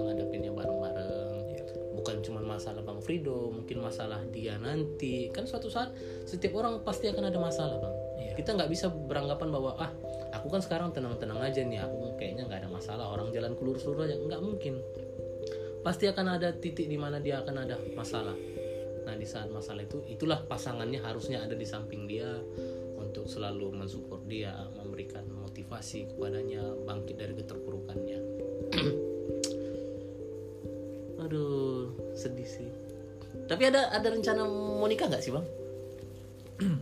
ngadepinnya bareng-bareng. Bukan cuma masalah bang Frido mungkin masalah dia nanti. Kan suatu saat setiap orang pasti akan ada masalah bang. Iya. kita nggak bisa beranggapan bahwa ah aku kan sekarang tenang-tenang aja nih aku kayaknya nggak ada masalah orang jalan kelur-kelur aja. Nggak mungkin. Pasti akan ada titik di mana dia akan ada masalah. Nah di saat masalah itu itulah pasangannya harusnya ada di samping dia untuk selalu mensupport dia memberikan motivasi kepadanya bangkit dari keterpurukannya. Aduh sedih sih. Tapi ada ada rencana mau nikah nggak sih bang?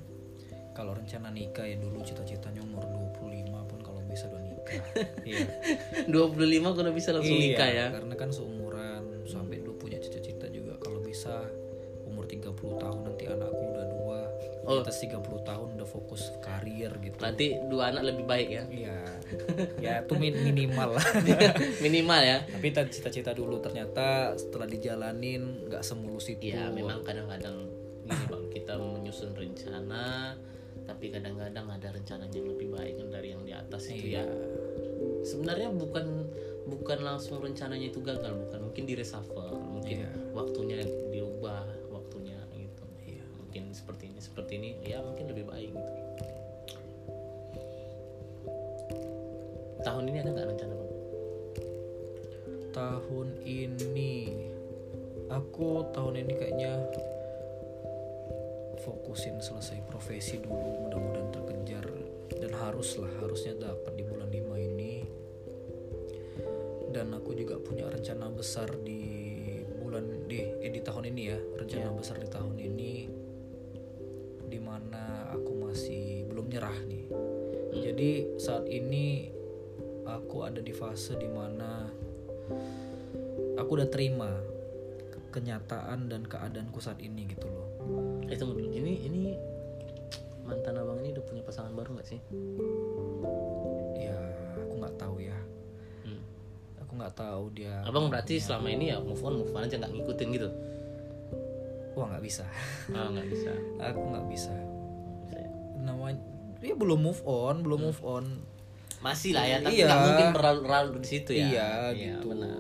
Kalau rencana nikah ya dulu cita-citanya umur 25 pun kalau bisa udah nikah. Iya. 25 kalau bisa langsung Iya, nikah ya? karena kan seumuran sampai dulu punya cita-cita juga. Kalau bisa umur 30 tahun nanti anakku udah dua Oh. di atas 30 tahun udah fokus karir gitu. Nanti dua anak lebih baik ya? Iya. Ya itu min- minimal lah. Minimal ya? Tapi cita-cita dulu ternyata setelah dijalanin nggak semulus itu. Ya memang kadang-kadang gini bang kita menyusun rencana tapi kadang-kadang ada rencananya yang lebih baik kan dari yang di atas itu Iya. ya sebenarnya bukan bukan langsung rencananya itu gagal bukan. Mungkin di reshuffle mungkin Iya. waktunya diubah Mungkin seperti ini seperti ini ya mungkin lebih baik gitu. Tahun ini ada nggak rencana bang? Tahun ini aku tahun ini kayaknya fokusin selesai profesi dulu mudah-mudahan terkejar dan haruslah harusnya dapat di bulan 5 ini. Dan aku juga punya rencana besar di bulan di eh, di tahun ini ya rencana besar di tahun di mana aku masih belum nyerah nih jadi saat ini aku ada di fase di mana aku udah terima ke- kenyataan dan keadaanku saat ini gitu loh Eh tunggu dulu, ini ini mantan abang ini udah punya pasangan baru nggak sih? ya aku nggak tahu ya Hmm. aku nggak tahu dia Abang berarti selama ini ya move on move on aja nggak ngikutin gitu? wah nggak bisa Ah nggak bisa. aku nggak bisa belum move on belum move on. Masih lah ya, tapi Iya. nggak mungkin berlarut di situ ya. iya gitu. benar.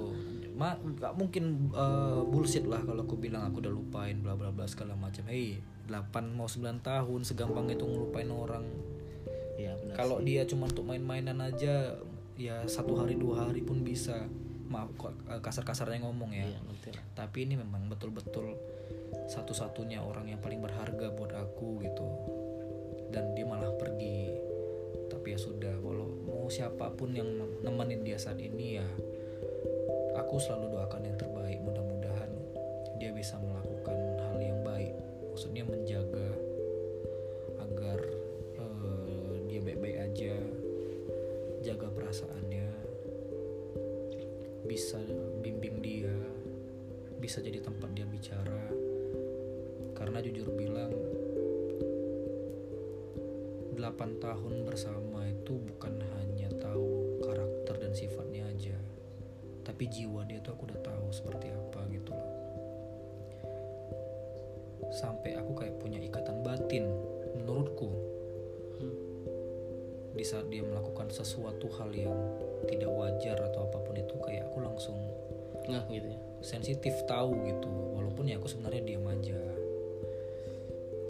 Ma, nggak mungkin uh, bullshit lah kalau aku bilang aku udah lupain bla bla bla segala macam. Hei 8 mau 9 tahun segampang itu ngelupain orang. Iya benar. kalau dia cuma untuk main-mainan aja ya satu hari dua hari pun bisa. Maaf eh, kasar-kasarnya ngomong ya. Iya tapi ini memang betul-betul satu-satunya orang yang paling berharga buat aku gitu dan dia malah pergi. Tapi ya sudah walau mau siapa pun yang nemenin dia saat ini ya aku selalu doakan yang terbaik. Mudah-mudahan dia bisa melakukan hal yang baik. Maksudnya menjaga agar eh, dia baik-baik aja jaga perasaannya bisa bimbing dia bisa jadi tempat dia bicara. Karena jujur bilang 8 tahun bersama itu bukan hanya tahu karakter dan sifatnya aja tapi jiwa dia tuh aku udah tahu seperti apa gitu loh. Sampai aku kayak punya ikatan batin menurutku. Di saat dia melakukan sesuatu hal yang tidak wajar atau apa pun itu kayak aku langsung Nggak gitu ya. sensitif tahu gitu. Walaupun ya aku sebenarnya diam aja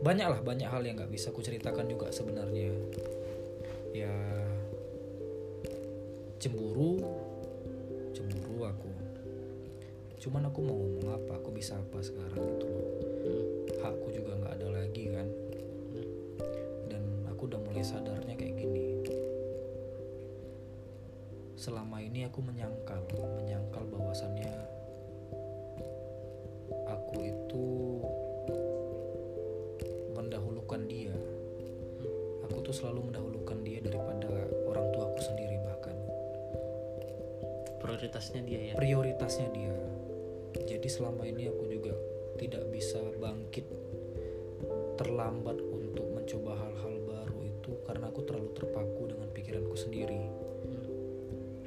banyak lah banyak hal yang nggak bisa aku ceritakan juga sebenarnya. Ya cemburu cemburu aku. Cuman aku mau ngomong apa aku bisa apa sekarang gitu loh. Hakku juga nggak ada lagi kan. Dan aku udah mulai sadarnya kayak gini. Selama ini aku menyangkal selalu mendahulukan dia daripada orang tuaku sendiri bahkan. Prioritasnya dia ya. prioritasnya dia. Jadi selama ini aku juga tidak bisa bangkit terlambat untuk mencoba hal-hal baru itu karena aku terlalu terpaku dengan pikiranku sendiri.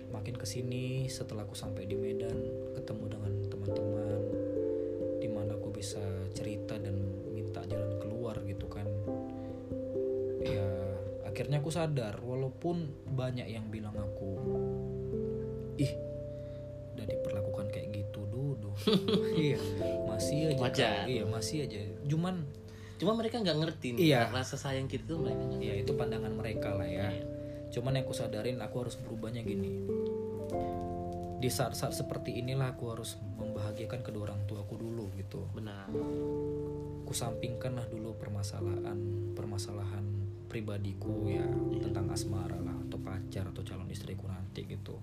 Makin ke sini setelah aku sampai di Medan ketemu dengan teman-teman di mana aku bisa cerita dan minta jalan keluar gitu kan akhirnya aku sadar walaupun banyak yang bilang aku ih udah diperlakukan kayak gitu dulu iya masih aja Wajar. Iya masih aja. Cuman cuma mereka nggak ngerti nih Iya. rasa sayang kita tuh mereka nggak ya itu pandangan mereka lah ya. Iya. cuman yang aku sadarin aku harus berubahnya gini. Di saat-saat seperti inilah aku harus membahagiakan kedua orang tuaku dulu gitu. Benar. Ku sampingkanlah dulu permasalahan permasalahan pribadiku ya tentang asmara lah atau pacar atau calon istriku nanti gitu.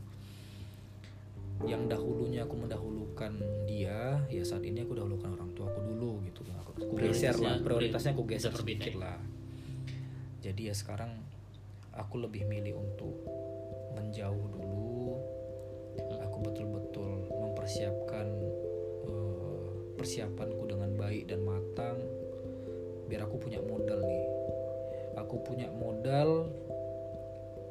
Yang dahulunya aku mendahulukan dia ya saat ini aku dahulukan orang tuaku dulu gitu. Aku, aku geser lah Prioritasnya- aku geser sedikit lah. Jadi ya sekarang aku lebih milih untuk menjauh dulu. Aku betul-betul mempersiapkan eh, persiapanku dengan baik dan matang. Biar aku punya modal nih aku punya modal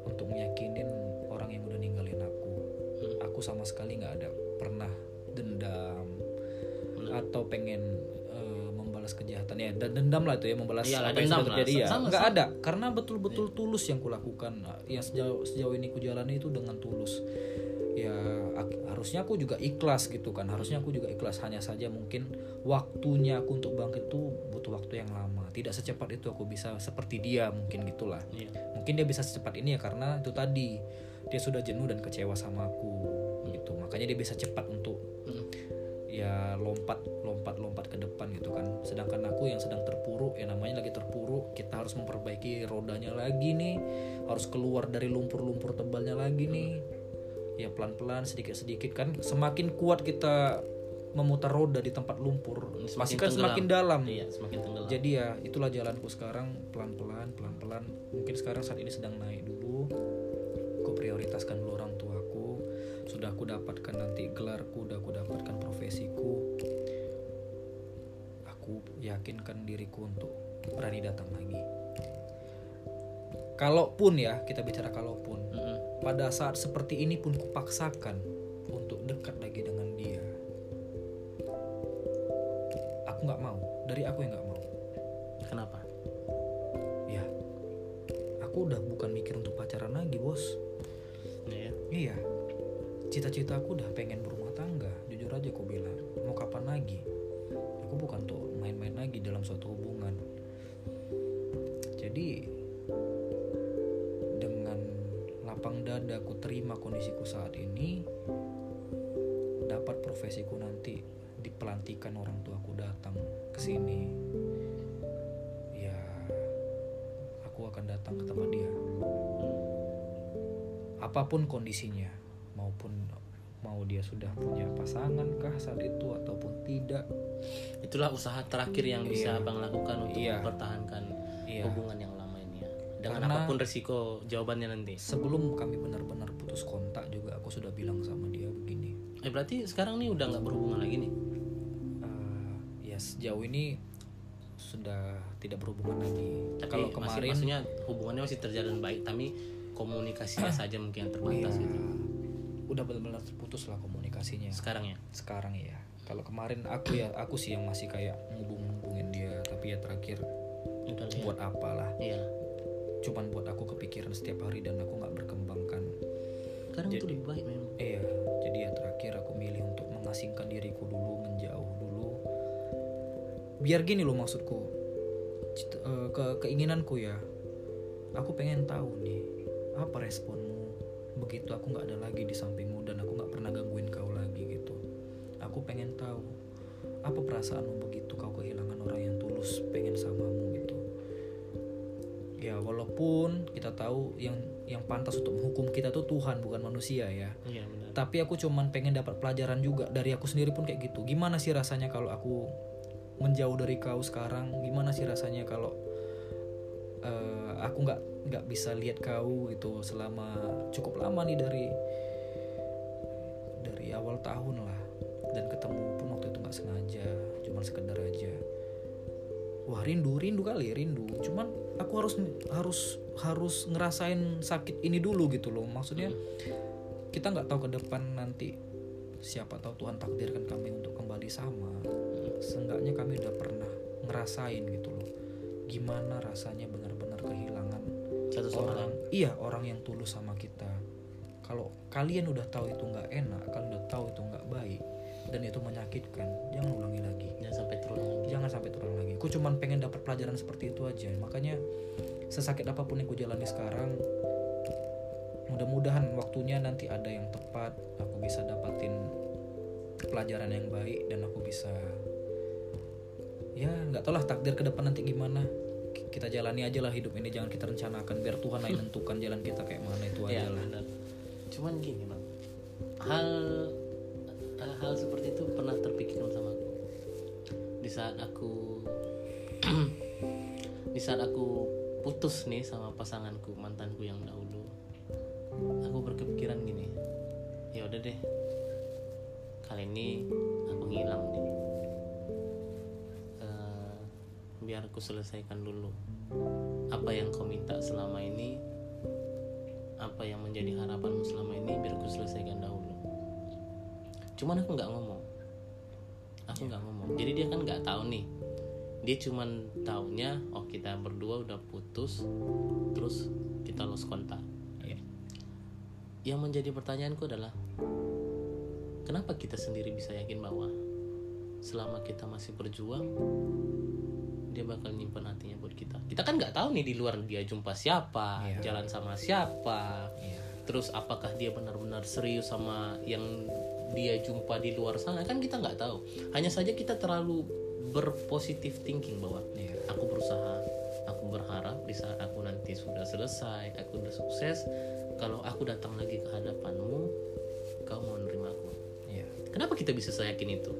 untuk meyakinin orang yang udah ninggalin aku. Hmm. aku sama sekali nggak ada. Pernah dendam atau pengen eh, membalas kejahatan. Ya dan dendam lah itu ya membalas Iyalah, apa yang sudah lah. terjadi ya. Nggak ada. Karena betul-betul tulus yang kulakukan. Yang sejauh sejauh ini kujalani itu dengan tulus ya harusnya aku juga ikhlas gitu kan. Harusnya aku juga ikhlas. Hanya saja mungkin waktunya aku untuk bangkit itu butuh waktu yang lama. Tidak secepat itu aku bisa seperti dia mungkin gitulah. Iya. mungkin dia bisa secepat ini ya karena itu tadi dia sudah jenuh dan kecewa sama aku gitu. Makanya dia bisa cepat untuk Mm. ya lompat lompat lompat ke depan gitu kan. Sedangkan aku yang sedang terpuruk ya namanya lagi terpuruk kita harus memperbaiki rodanya lagi nih. Harus keluar dari lumpur-lumpur tebalnya lagi nih ya pelan-pelan sedikit-sedikit kan semakin kuat kita memutar roda di tempat lumpur Semakin pasti kan tenggelam. semakin dalam. Iya semakin tenggelam. Jadi ya itulah jalanku sekarang pelan-pelan pelan-pelan. Mungkin sekarang saat ini sedang naik dulu. Aku prioritaskan dulu orang tuaku. Sudah aku dapatkan nanti gelarku udah aku dapatkan profesiku. Aku yakinkan diriku untuk berani datang lagi. Kalaupun ya kita bicara kalaupun. Mm-mm. Pada saat seperti ini pun kupaksakan untuk dekat lagi dengan dia. Aku nggak mau. Dari aku yang nggak dada aku terima kondisiku saat ini dapat profesiku nanti dipelantikan orang tuaku datang ke sini ya aku akan datang ke tempat dia apa pun kondisinya maupun mau dia sudah punya pasangan kah saat itu ataupun tidak itulah usaha terakhir yang bisa Iya. abang lakukan untuk Iya. mempertahankan Iya. hubungan yang ya dengan Karena- apa pun resiko jawabannya nanti. sebelum kami benar-benar putus kontak juga aku sudah bilang sama dia begini. Eh berarti sekarang nih udah nggak berhubungan lagi nih? "Eh, ya sejauh ini sudah tidak berhubungan lagi. Tapi kalau masih, kemarin maksudnya hubungannya masih terjalin baik tapi komunikasinya saja mungkin yang terbatas Iya. gitu. Udah benar-benar terputus lah komunikasinya. Sekarang ya? Sekarang ya kalau kemarin aku ya aku sih yang masih kayak ngubung-ngubungin dia tapi ya terakhir udah ya. buat apalah. Iya cuman buat aku kepikiran setiap hari dan aku nggak berkembangkan sekarang itu lebih baik memang. iya jadi ya terakhir aku milih untuk mengasingkan diriku dulu menjauh dulu. Biar gini loh maksudku eh, ke keinginanku ya. Aku pengen tahu nih apa responmu? Begitu aku nggak ada lagi di sampingmu dan aku nggak pernah gangguin kau lagi gitu. Aku pengen tahu apa perasaanmu begitu tahu yang yang pantas untuk menghukum kita tuh Tuhan bukan manusia ya. Iya benar. Tapi aku cuman pengen dapat pelajaran juga. Dari aku sendiri pun kayak gitu. Gimana sih rasanya kalau aku menjauh dari kau sekarang? Gimana sih rasanya kalau eh, aku nggak nggak bisa lihat kau gitu selama cukup lama nih dari dari awal tahun lah. Dan ketemu pun waktu itu nggak sengaja cuman sekedar aja wah rindu rindu kali rindu. Cuman aku harus harus harus ngerasain sakit ini dulu gitu loh. Maksudnya kita nggak tahu ke depan nanti siapa tahu Tuhan takdirkan kami untuk kembali sama. Seenggaknya kami udah pernah ngerasain gitu loh. Gimana rasanya benar-benar kehilangan satu orang. iya orang yang tulus sama kita. Kalau kalian udah tahu itu nggak enak kalian udah tahu itu nggak baik dan itu menyakitkan. Jangan ulangi lagi. Jangan sampai terulang lagi. Jangan sampai terulang lagi. Aku cuman pengen dapat pelajaran seperti itu aja. Makanya sesakit apa pun yang ku jalani sekarang mudah-mudahan waktunya nanti ada yang tepat. Aku bisa dapatin pelajaran yang baik dan aku bisa ya nggak tau lah takdir ke depan nanti gimana. Kita jalani aja lah hidup ini. Jangan kita rencanakan biar Tuhan yang nentukan jalan kita kayak mana itu ya aja lah. cuman gini bang. Hal hal seperti itu pernah terpikirkan sama aku. Di saat aku di saat aku putus nih sama pasanganku mantanku yang dahulu aku berkepikiran gini ya udah deh kali ini aku ngilang nih. Eh, biar aku selesaikan dulu apa yang kau minta selama ini apa yang menjadi harapanmu selama ini biar aku selesaikan dahulu cuman aku nggak ngomong aku nggak ngomong jadi dia kan nggak tahu nih dia cuman taunya oh kita berdua udah putus terus kita lost kontak Iya. yang menjadi pertanyaanku adalah kenapa kita sendiri bisa yakin bahwa selama kita masih berjuang dia bakal nyimpan hatinya buat kita kita kan nggak tahu nih di luar dia jumpa siapa Iya. jalan sama siapa Iya. terus apakah dia benar-benar serius sama yang dia jumpa di luar sana kan kita nggak tahu hanya saja kita terlalu berpositif thinking bahwa Iya. aku berusaha aku berharap di saat aku nanti sudah selesai aku udah sukses kalau aku datang lagi ke hadapanmu kau mau menerima aku Iya. kenapa kita bisa seyakin itu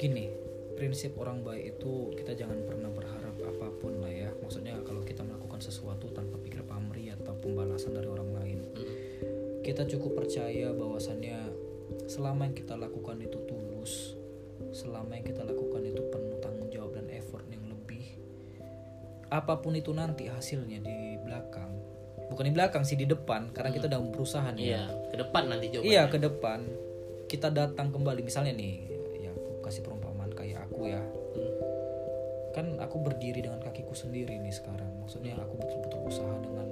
gini prinsip orang baik itu kita jangan pernah berharap apa pun lah ya maksudnya kalau kita melakukan sesuatu tanpa pikir pamrih atau pembalasan dari orang lain Mm. kita cukup percaya bahwasannya selama yang kita lakukan itu tulus selama yang kita lakukan itu penuh tanggung jawab dan effort yang lebih apa pun itu nanti hasilnya di belakang bukan di belakang sih di depan karena kita udah berusaha nih ya. iya ke depan nanti jawabannya Iya ke depan kita datang kembali misalnya nih ya aku kasih perumpamaan kayak aku ya Hmm. kan aku berdiri dengan kakiku sendiri nih sekarang maksudnya aku betul-betul usaha dengan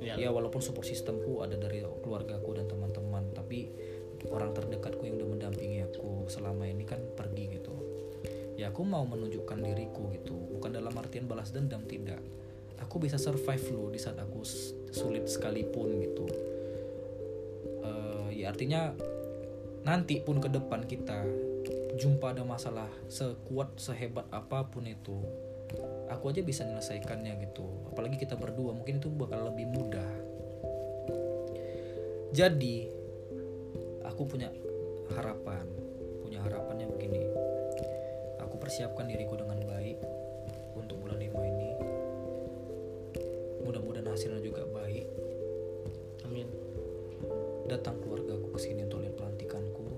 Iya. ya walaupun support sistemku ada dari keluargaku dan teman-teman tapi orang terdekatku yang udah mendampingi aku selama ini kan pergi gitu. Ya aku mau menunjukkan diriku gitu. Bukan dalam artian balas dendam tidak. Aku bisa survive loh di saat aku sulit sekalipun gitu. Eh, ya artinya nanti pun ke depan kita jumpa ada masalah sekuat sehebat apa pun itu aku aja bisa menyelesaikannya gitu. Apalagi kita berdua mungkin itu bakal lebih mudah. Jadi aku punya harapan punya harapannya begini. Aku persiapkan diriku dengan baik untuk bulan 5 ini. Mudah-mudahan hasilnya juga baik. Amin. Datang keluargaku ke sini untuk lihat pelantikanku.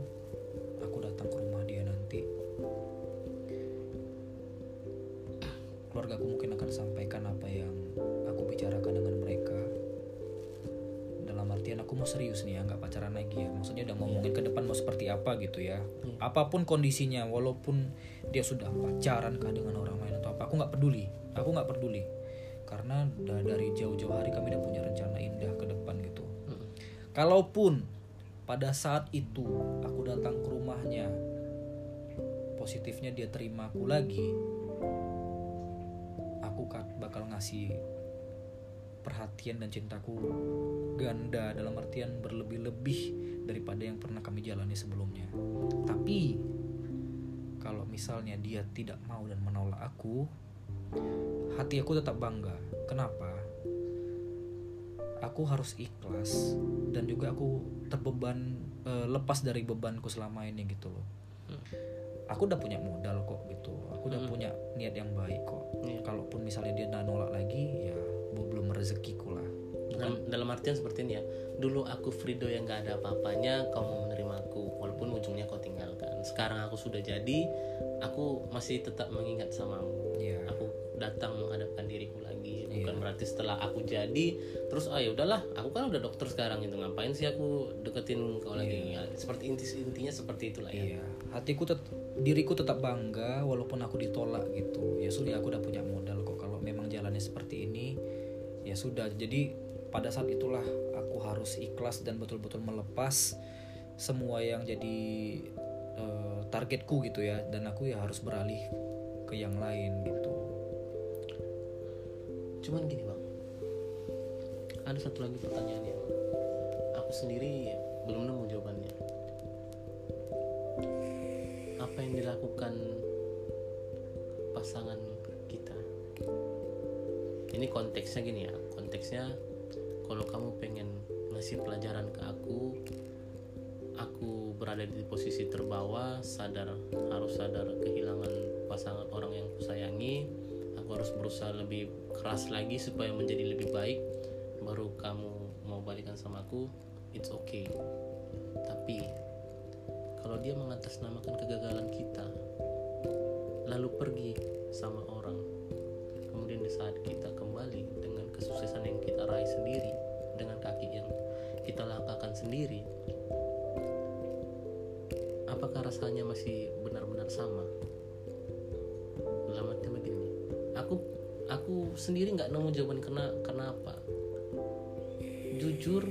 Aku datang ke rumah dia nanti. Keluargaku mungkin akan sampaikan apa mau serius nih ya nggak pacaran lagi ya. Maksudnya udah ngomongin ke depan mau seperti apa gitu ya. Apa pun kondisinya walaupun dia sudah pacaran kah dengan orang lain atau apa aku nggak peduli. Aku nggak peduli. Karena da- dari jauh-jauh hari kami udah punya rencana indah ke depan gitu. Mm. Kalaupun pada saat itu aku datang ke rumahnya, positifnya dia terima aku lagi, aku ka- bakal ngasih perhatian dan cintaku ganda dalam artian berlebih-lebih daripada yang pernah kami jalani sebelumnya. Tapi kalau misalnya dia tidak mau dan menolak aku, hati aku tetap bangga. Kenapa? aku harus ikhlas dan juga aku terbeban eh, lepas dari bebanku selama ini gitu loh Hmm. aku udah punya modal kok gitu aku udah Hmm. punya niat yang baik kok Iya. kalaupun misalnya dia nolak lagi ya belum rezekiku lah. Dalam, dalam artian seperti ini ya dulu aku Frido yang nggak ada apa-apanya kau mau menerima aku walaupun ujungnya kau tinggalkan. Sekarang aku sudah jadi aku masih tetap mengingat samamu. Ya aku datang menghadapkan diriku lagi Iya. bukan berarti setelah aku jadi terus ya udahlah aku kan udah dokter sekarang itu ngapain sih aku deketin kau lagi? Ya, seperti inti intinya seperti itulah ya. Iya. Hatiku tet diriku tetap bangga walaupun aku ditolak gitu. Ya sudah aku udah punya modal kok kalau memang jalannya seperti ya ya sudah jadi pada saat itulah aku harus ikhlas dan betul-betul melepas semua yang jadi eh, targetku gitu ya. Dan aku ya harus beralih ke yang lain gitu. Cuman gini bang. Ada satu lagi pertanyaan yang aku sendiri belum nemu jawabannya. Apa yang dilakukan pasangan ini konteksnya gini ya. Konteksnya kalau kamu pengen ngasih pelajaran ke aku aku berada di posisi terbawah sadar harus sadar kehilangan pasangan orang yang kusayangi aku harus berusaha lebih keras lagi supaya menjadi lebih baik baru kamu mau balikan sama aku it's okay. Tapi kalau dia mengatasnamakan kegagalan kita lalu pergi sama orang saat kita kembali dengan kesuksesan yang kita raih sendiri dengan kaki yang kita langkahkan sendiri apakah rasanya masih benar-benar sama? Dalam arti begini aku aku sendiri nggak nemu jawaban karena karena apa. Jujur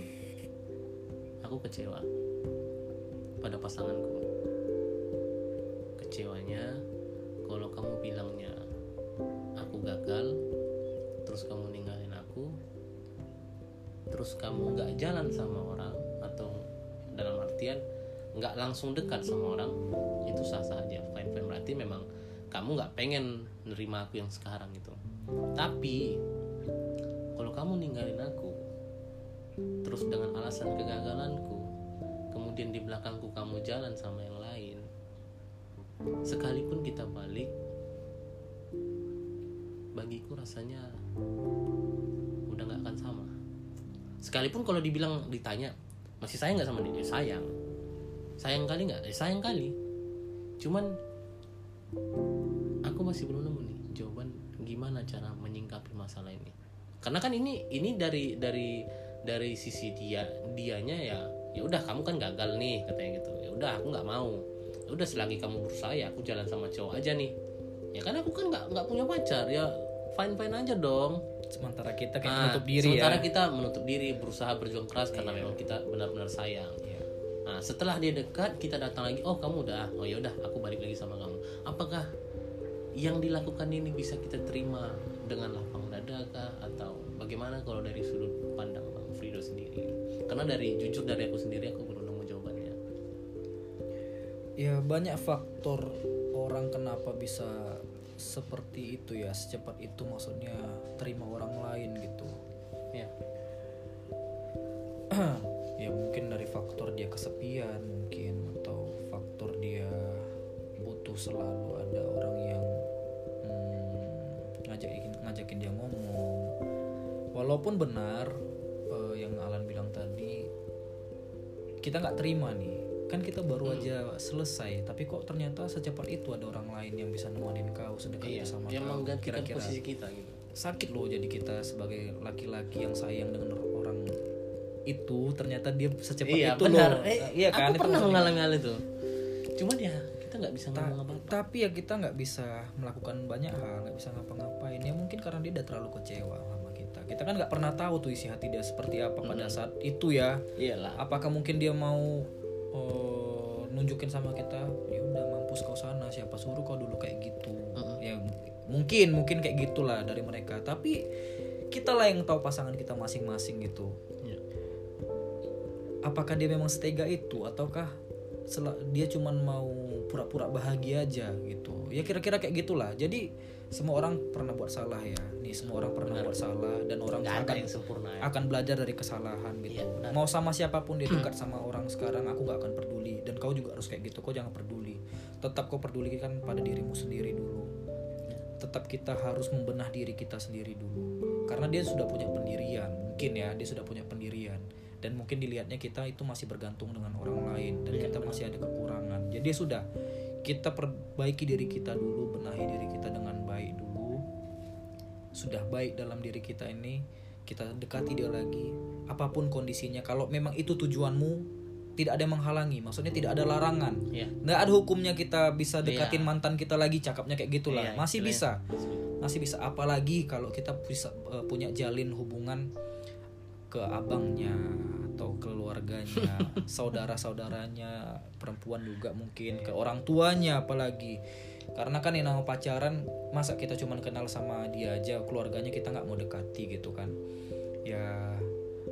aku kecewa pada pasanganku. Kecewanya terus kamu nggak jalan sama orang atau dalam artian nggak langsung dekat sama orang itu sah sah aja fine fine berarti memang kamu nggak pengen nerima aku yang sekarang gitu tapi kalau kamu ninggalin aku terus dengan alasan kegagalanku kemudian di belakangku kamu jalan sama yang lain sekalipun kita balik bagiku rasanya udah nggak akan sama sekalipun kalau dibilang ditanya masih sayang nggak sama dia? Sayang. Sayang kali nggak? Eh, sayang kali. Cuman aku masih belum nemu nih jawaban gimana cara menyingkapi masalah ini. Karena kan ini ini dari dari dari sisi dia dianya ya ya udah kamu kan gagal nih katanya gitu. Ya udah aku nggak mau. Ya udah selagi kamu berusaha ya aku jalan sama cowok aja nih. Ya kan aku kan nggak nggak punya pacar. Ya fine fine aja dong sementara kita kayak Ah, menutup diri sementara ya kita menutup diri berusaha berjuang keras karena memang kita benar-benar sayang Iya. Nah, setelah dia dekat, kita datang lagi. Oh, kamu udah. Oh ya udah, aku balik lagi sama kamu. Apakah yang dilakukan ini bisa kita terima dengan lapang dada kah atau bagaimana kalau dari sudut pandang Bang Frido sendiri? Karena dari jujur dari aku sendiri aku belum nemu jawabannya. ya banyak faktor orang kenapa bisa seperti itu ya secepat itu maksudnya terima orang lain gitu. Ya. ya mungkin dari faktor dia kesepian mungkin atau faktor dia butuh selalu ada orang yang hmm, ngajakin ngajakin dia ngomong. Walaupun benar eh, yang Alan bilang tadi kita nggak terima nih kan kita baru aja selesai tapi kok ternyata secepat itu ada orang lain yang bisa nemenin kau sedekat Iya, sama yang kau kira-kira posisi kita gitu. sakit loh jadi kita sebagai laki-laki yang sayang dengan orang itu ternyata dia secepat Iya, itu benar. loh Eh, iya kan aku itu pernah mengalami hal itu. Cuman ya kita nggak bisa Ta- ngomong apa-apa. tapi ya kita nggak bisa melakukan banyak hal nggak bisa ngapa-ngapain ya mungkin karena dia udah terlalu kecewa sama kita kita kan nggak pernah tahu tuh isi hati dia seperti apa pada saat itu ya Iyalah. apakah mungkin dia mau nunjukin sama kita ya udah mampus kau sana siapa suruh kau dulu? Kayak gitu. Ya m- mungkin mungkin kayak gitulah dari mereka. Tapi kita lah yang tahu pasangan kita masing-masing gitu. Iya. apakah dia memang setega itu ataukah dia cuman mau pura-pura bahagia aja gitu ya kira-kira kayak gitulah. Jadi semua orang pernah buat salah ya. Nih semua orang pernah buat salah dan orang Nggak ada akan yang sempurna ya. akan belajar dari kesalahan gitu. Benar. mau sama siapa pun dia dekat sama orang sekarang aku nggak akan peduli. Dan kau juga harus kayak gitu. Kau jangan peduli. Tetap kau pedulikan pada dirimu sendiri dulu. Tetap kita harus membenah diri kita sendiri dulu. Karena dia sudah punya pendirian. Mungkin ya dia sudah punya pendirian. Dan mungkin dilihatnya kita itu masih bergantung dengan orang lain. Dan kita masih ada kekurangan. Jadi sudah kita perbaiki diri kita dulu benahi diri kita dengan baik dulu. Sudah baik dalam diri kita ini kita dekati dia lagi. Apa pun kondisinya kalau memang itu tujuanmu tidak ada yang menghalangi. Maksudnya tidak ada larangan. Iya. nggak ada hukumnya kita bisa dekatin mantan kita lagi cakapnya kayak gitulah. Iya, masih bisa. masih bisa. Apalagi kalau kita bisa eh, punya jalin hubungan ke abangnya atau keluarganya saudara-saudaranya perempuan juga mungkin ke orang tuanya apalagi karena kan yang nama pacaran masa kita cuma kenal sama dia aja keluarganya kita nggak mau dekati gitu kan ya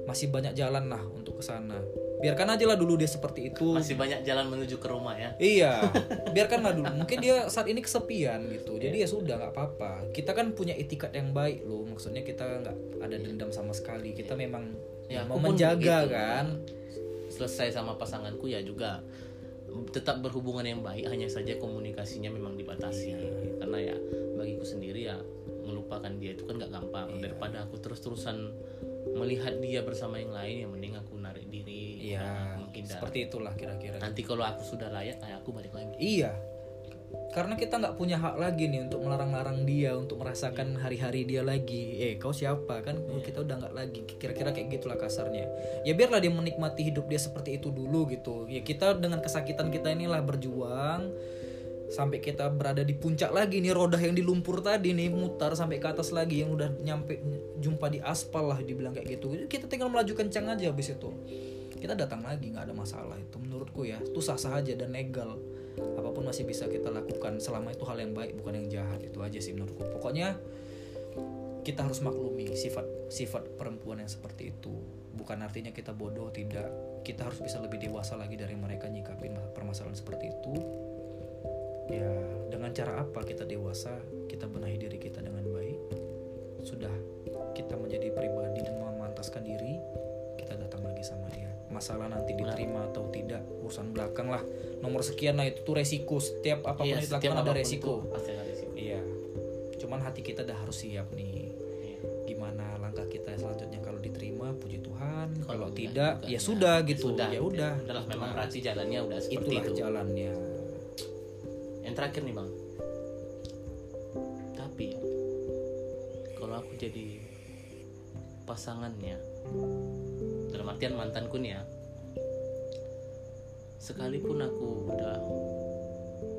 masih banyak jalan lah untuk ke sana biarkan aja lah dulu dia seperti itu Masih banyak jalan menuju ke rumah ya. Iya, biarkanlah dulu. Mungkin dia saat ini kesepian gitu. Jadi ya sudah nggak apa-apa. Kita kan punya etikat yang baik loh. Maksudnya kita nggak ada dendam sama sekali. Kita memang Ya, mau menjaga begitu. kan. Selesai sama pasanganku ya juga tetap berhubungan yang baik hanya saja komunikasinya memang dibatasi karena ya bagiku sendiri ya melupakan dia itu kan nggak gampang daripada aku terus-terusan melihat dia bersama yang lain ya mending aku narik diri Iya, menghindar seperti itulah kira-kira. nanti kalau aku sudah layak ya aku balik lagi Iya. Karena kita nggak punya hak lagi nih untuk melarang-larang dia untuk merasakan hari-hari dia lagi. Eh, kau siapa kan? Kita udah nggak lagi. Kira-kira kayak gitulah kasarnya. Ya biarlah dia menikmati hidup dia seperti itu dulu gitu. Ya kita dengan kesakitan kita inilah berjuang sampai kita berada di puncak lagi nih roda yang di lumpur tadi nih mutar sampai ke atas lagi yang udah nyampe jumpa di aspal lah dibilang kayak gitu kita tinggal melaju kencang aja habis itu kita datang lagi nggak ada masalah itu menurutku ya itu sah sah aja dan legal apa pun masih bisa kita lakukan selama itu hal yang baik bukan yang jahat itu aja sih menurutku. Pokoknya kita harus maklumi sifat sifat perempuan yang seperti itu. Bukan artinya kita bodoh tidak. Kita harus bisa lebih dewasa lagi dari mereka nyikapin permasalahan seperti itu. Ya dengan cara apa kita dewasa kita benahi diri kita dengan baik? Sudah kita menjadi pribadi dan memantaskan diri kita datang lagi sama masalah nanti diterima atau tidak urusan belakang lah. Nomor sekian lah itu tuh resiko. Setiap apa pun Iya, yang setiap ada resiko. tuh pasti ada resiko. Iya. Cuman hati kita udah harus siap nih. Iya. gimana langkah kita selanjutnya kalau diterima puji Tuhan. Kalau, enggak tidak juga, ya ya, sudah ya gitu. Sudah, ya gitu. udah. Gitu memang berarti jalannya udah seperti itulah itu. jalannya. Yang terakhir nih bang. Tapi ya kalau aku jadi pasangannya dalam artian mantanku nih ya. Sekalipun aku udah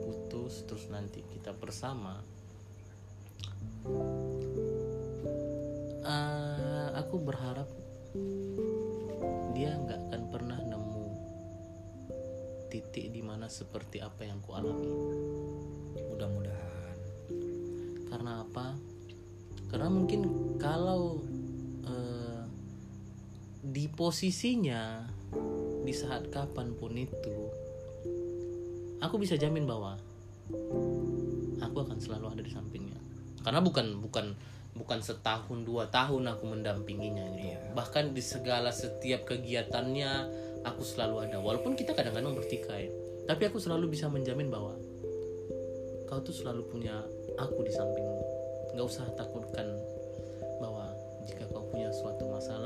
putus terus nanti kita bersama eh, aku berharap dia nggak akan pernah nemu titik di mana seperti apa yang ku alami. Mudah-mudahan. Karena apa? Karena mungkin kalau di posisinya di saat kapan pun itu aku bisa jamin bahwa aku akan selalu ada di sampingnya. Karena bukan bukan bukan setahun dua tahun aku mendampinginya gitu. bahkan di segala setiap kegiatannya aku selalu ada. Walaupun kita kadang-kadang bertikai tapi aku selalu bisa menjamin bahwa kau tuh selalu punya aku di sampingmu. Nggak usah takutkan bahwa jika kau punya suatu masalah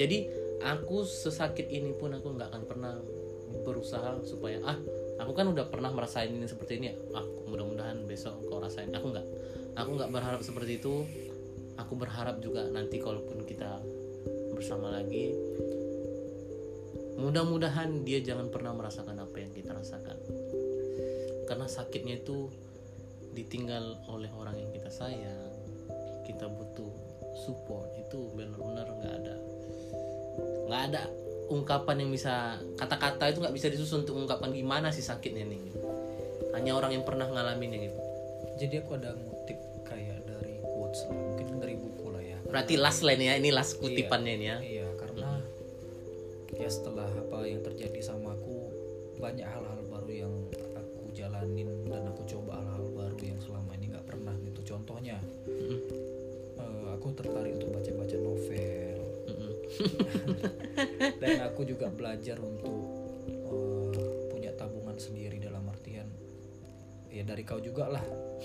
jadi aku sesakit ini pun aku nggak akan pernah berusaha supaya ah aku kan udah pernah merasain ini seperti ini aku mudah-mudahan besok kau rasain. Aku nggak. Aku nggak berharap seperti itu. Aku berharap juga nanti kalaupun kita bersama lagi mudah-mudahan dia jangan pernah merasakan apa yang kita rasakan. Karena sakitnya itu ditinggal oleh orang yang kita sayang. Kita butuh support itu benar-benar nggak ada nggak ada ungkapan yang bisa kata-kata itu nggak bisa disusun untuk ungkapan gimana sih sakitnya nih gitu. hanya orang yang pernah ngalamin gitu jadi aku ada ngutip kayak dari quotes lah mungkin dari buku lah ya berarti last line ya ini last kutipannya ini ya iya karena ya setelah apa yang terjadi sama aku banyak hal-hal baru yang aku jalanin dan aku coba hal-hal baru yang selama ini nggak pernah gitu contohnya Mm-mm. eh, aku tertarik untuk baca-baca novel. dan aku juga belajar untuk eh, punya tabungan sendiri dalam artian ya dari kau juga lah.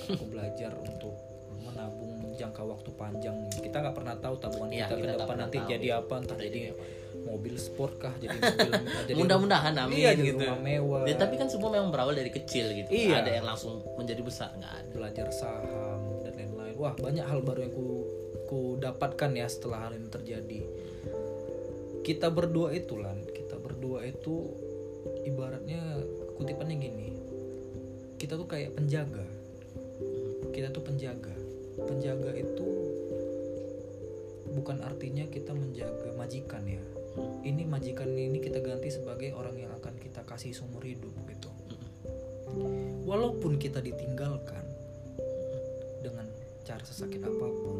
Aku belajar untuk menabung jangka waktu panjang. Kita nggak pernah tahu tabungan Iya, kita ke kita nggak depan nanti tahu. jadi apa entah Jadi jadi apa. mobil sport kah jadi mobil jadi mudah-mudahan amin iya, gitu. rumah mewah. Ya, tapi kan semua memang berawal dari kecil gitu. Iya. ada yang langsung menjadi besar nggak ada. Belajar saham dan lain-lain. Wah banyak hal baru yang ku ku dapatkan ya setelah hal ini terjadi kita berdua itu lan. Kita berdua itu ibaratnya kutipannya gini. Kita tuh kayak penjaga. Kita tuh penjaga. Penjaga itu bukan artinya kita menjaga majikan ya. Ini majikan ini kita ganti sebagai orang yang akan kita kasih seumur hidup gitu. Walaupun kita ditinggalkan dengan cara sesakit apa pun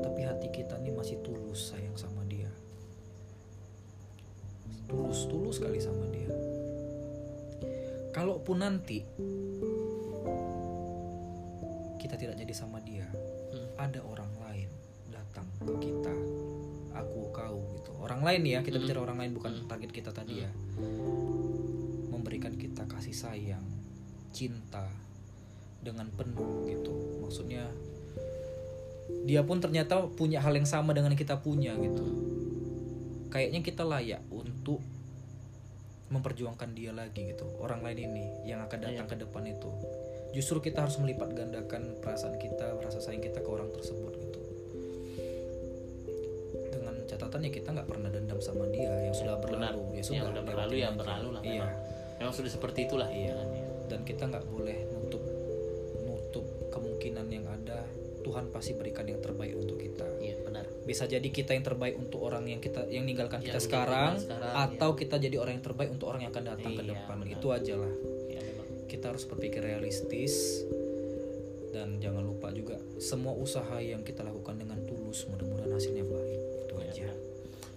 tapi hati kita nih masih tulus sayang sama tulus tulus sekali sama dia. Kalaupun nanti kita tidak jadi sama dia Hmm. ada orang lain datang ke kita aku kau gitu. Orang lain ya kita Hmm. bicara orang lain bukan Hmm. target kita tadi ya. Memberikan kita kasih sayang cinta dengan penuh gitu. Maksudnya dia pun ternyata punya hal yang sama dengan kita punya gitu kayaknya kita layak untuk memperjuangkan dia lagi gitu orang lain ini yang akan datang Iya. ke depan itu justru kita harus melipat gandakan perasaan kita rasa sayang kita ke orang tersebut gitu dengan catatan ya kita nggak pernah dendam sama dia yang sudah benar berlalu ya yang sudah udah berlalu lewatin ya aja. berlalu lah iya memang. memang sudah seperti itulah Iya. dan kita nggak boleh nutup nutup kemungkinan yang ada Tuhan pasti berikan yang terbaik untuk kita iya benar bisa jadi kita yang terbaik untuk orang yang kita yang ninggalkan kita Yang sekarang, meninggalkan sekarang, atau kita jadi orang yang terbaik untuk orang yang akan datang ke Iya, depan. benar. itu aja lah. Iya kita harus berpikir realistis dan jangan lupa juga semua usaha yang kita lakukan dengan tulus mudah-mudahan hasilnya baik. Itu Iya, aja.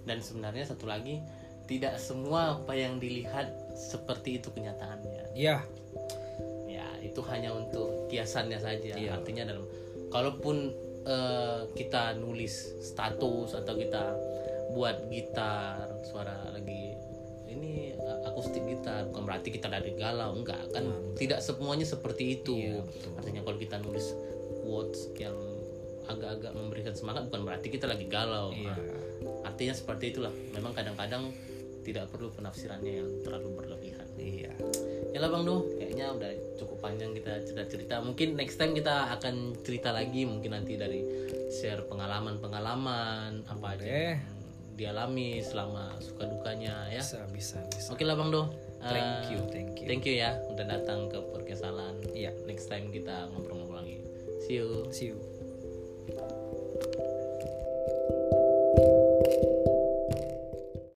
dan sebenarnya satu lagi tidak semua apa yang dilihat seperti itu kenyataannya. Ya ya itu hanya untuk kiasannya saja. Iya. artinya dalam kalaupun eh, kita nulis status atau kita buat gitar suara lagi. Ini eh, akustik gitar. Bukan berarti kita dari galau enggak kan? Tidak semuanya seperti itu. Iya, betul. artinya kalau kita nulis quotes yang agak-agak memberikan semangat bukan berarti kita lagi galau. Iya. Nah, artinya seperti itulah. Memang kadang-kadang tidak perlu penafsirannya yang terlalu berlebihan. Iya ya lah bang Doh kayaknya udah cukup panjang kita cerita-cerita. Mungkin next time kita akan cerita lagi mungkin nanti dari share pengalaman-pengalaman apa aja yang dialami selama suka dukanya ya. Bisa bisa bisa. Oke lah bang Doh thank Eh, you thank you. thank you ya udah datang ke podcast Alan Iya. next time kita ngobrol-ngobrol lagi. See you. See you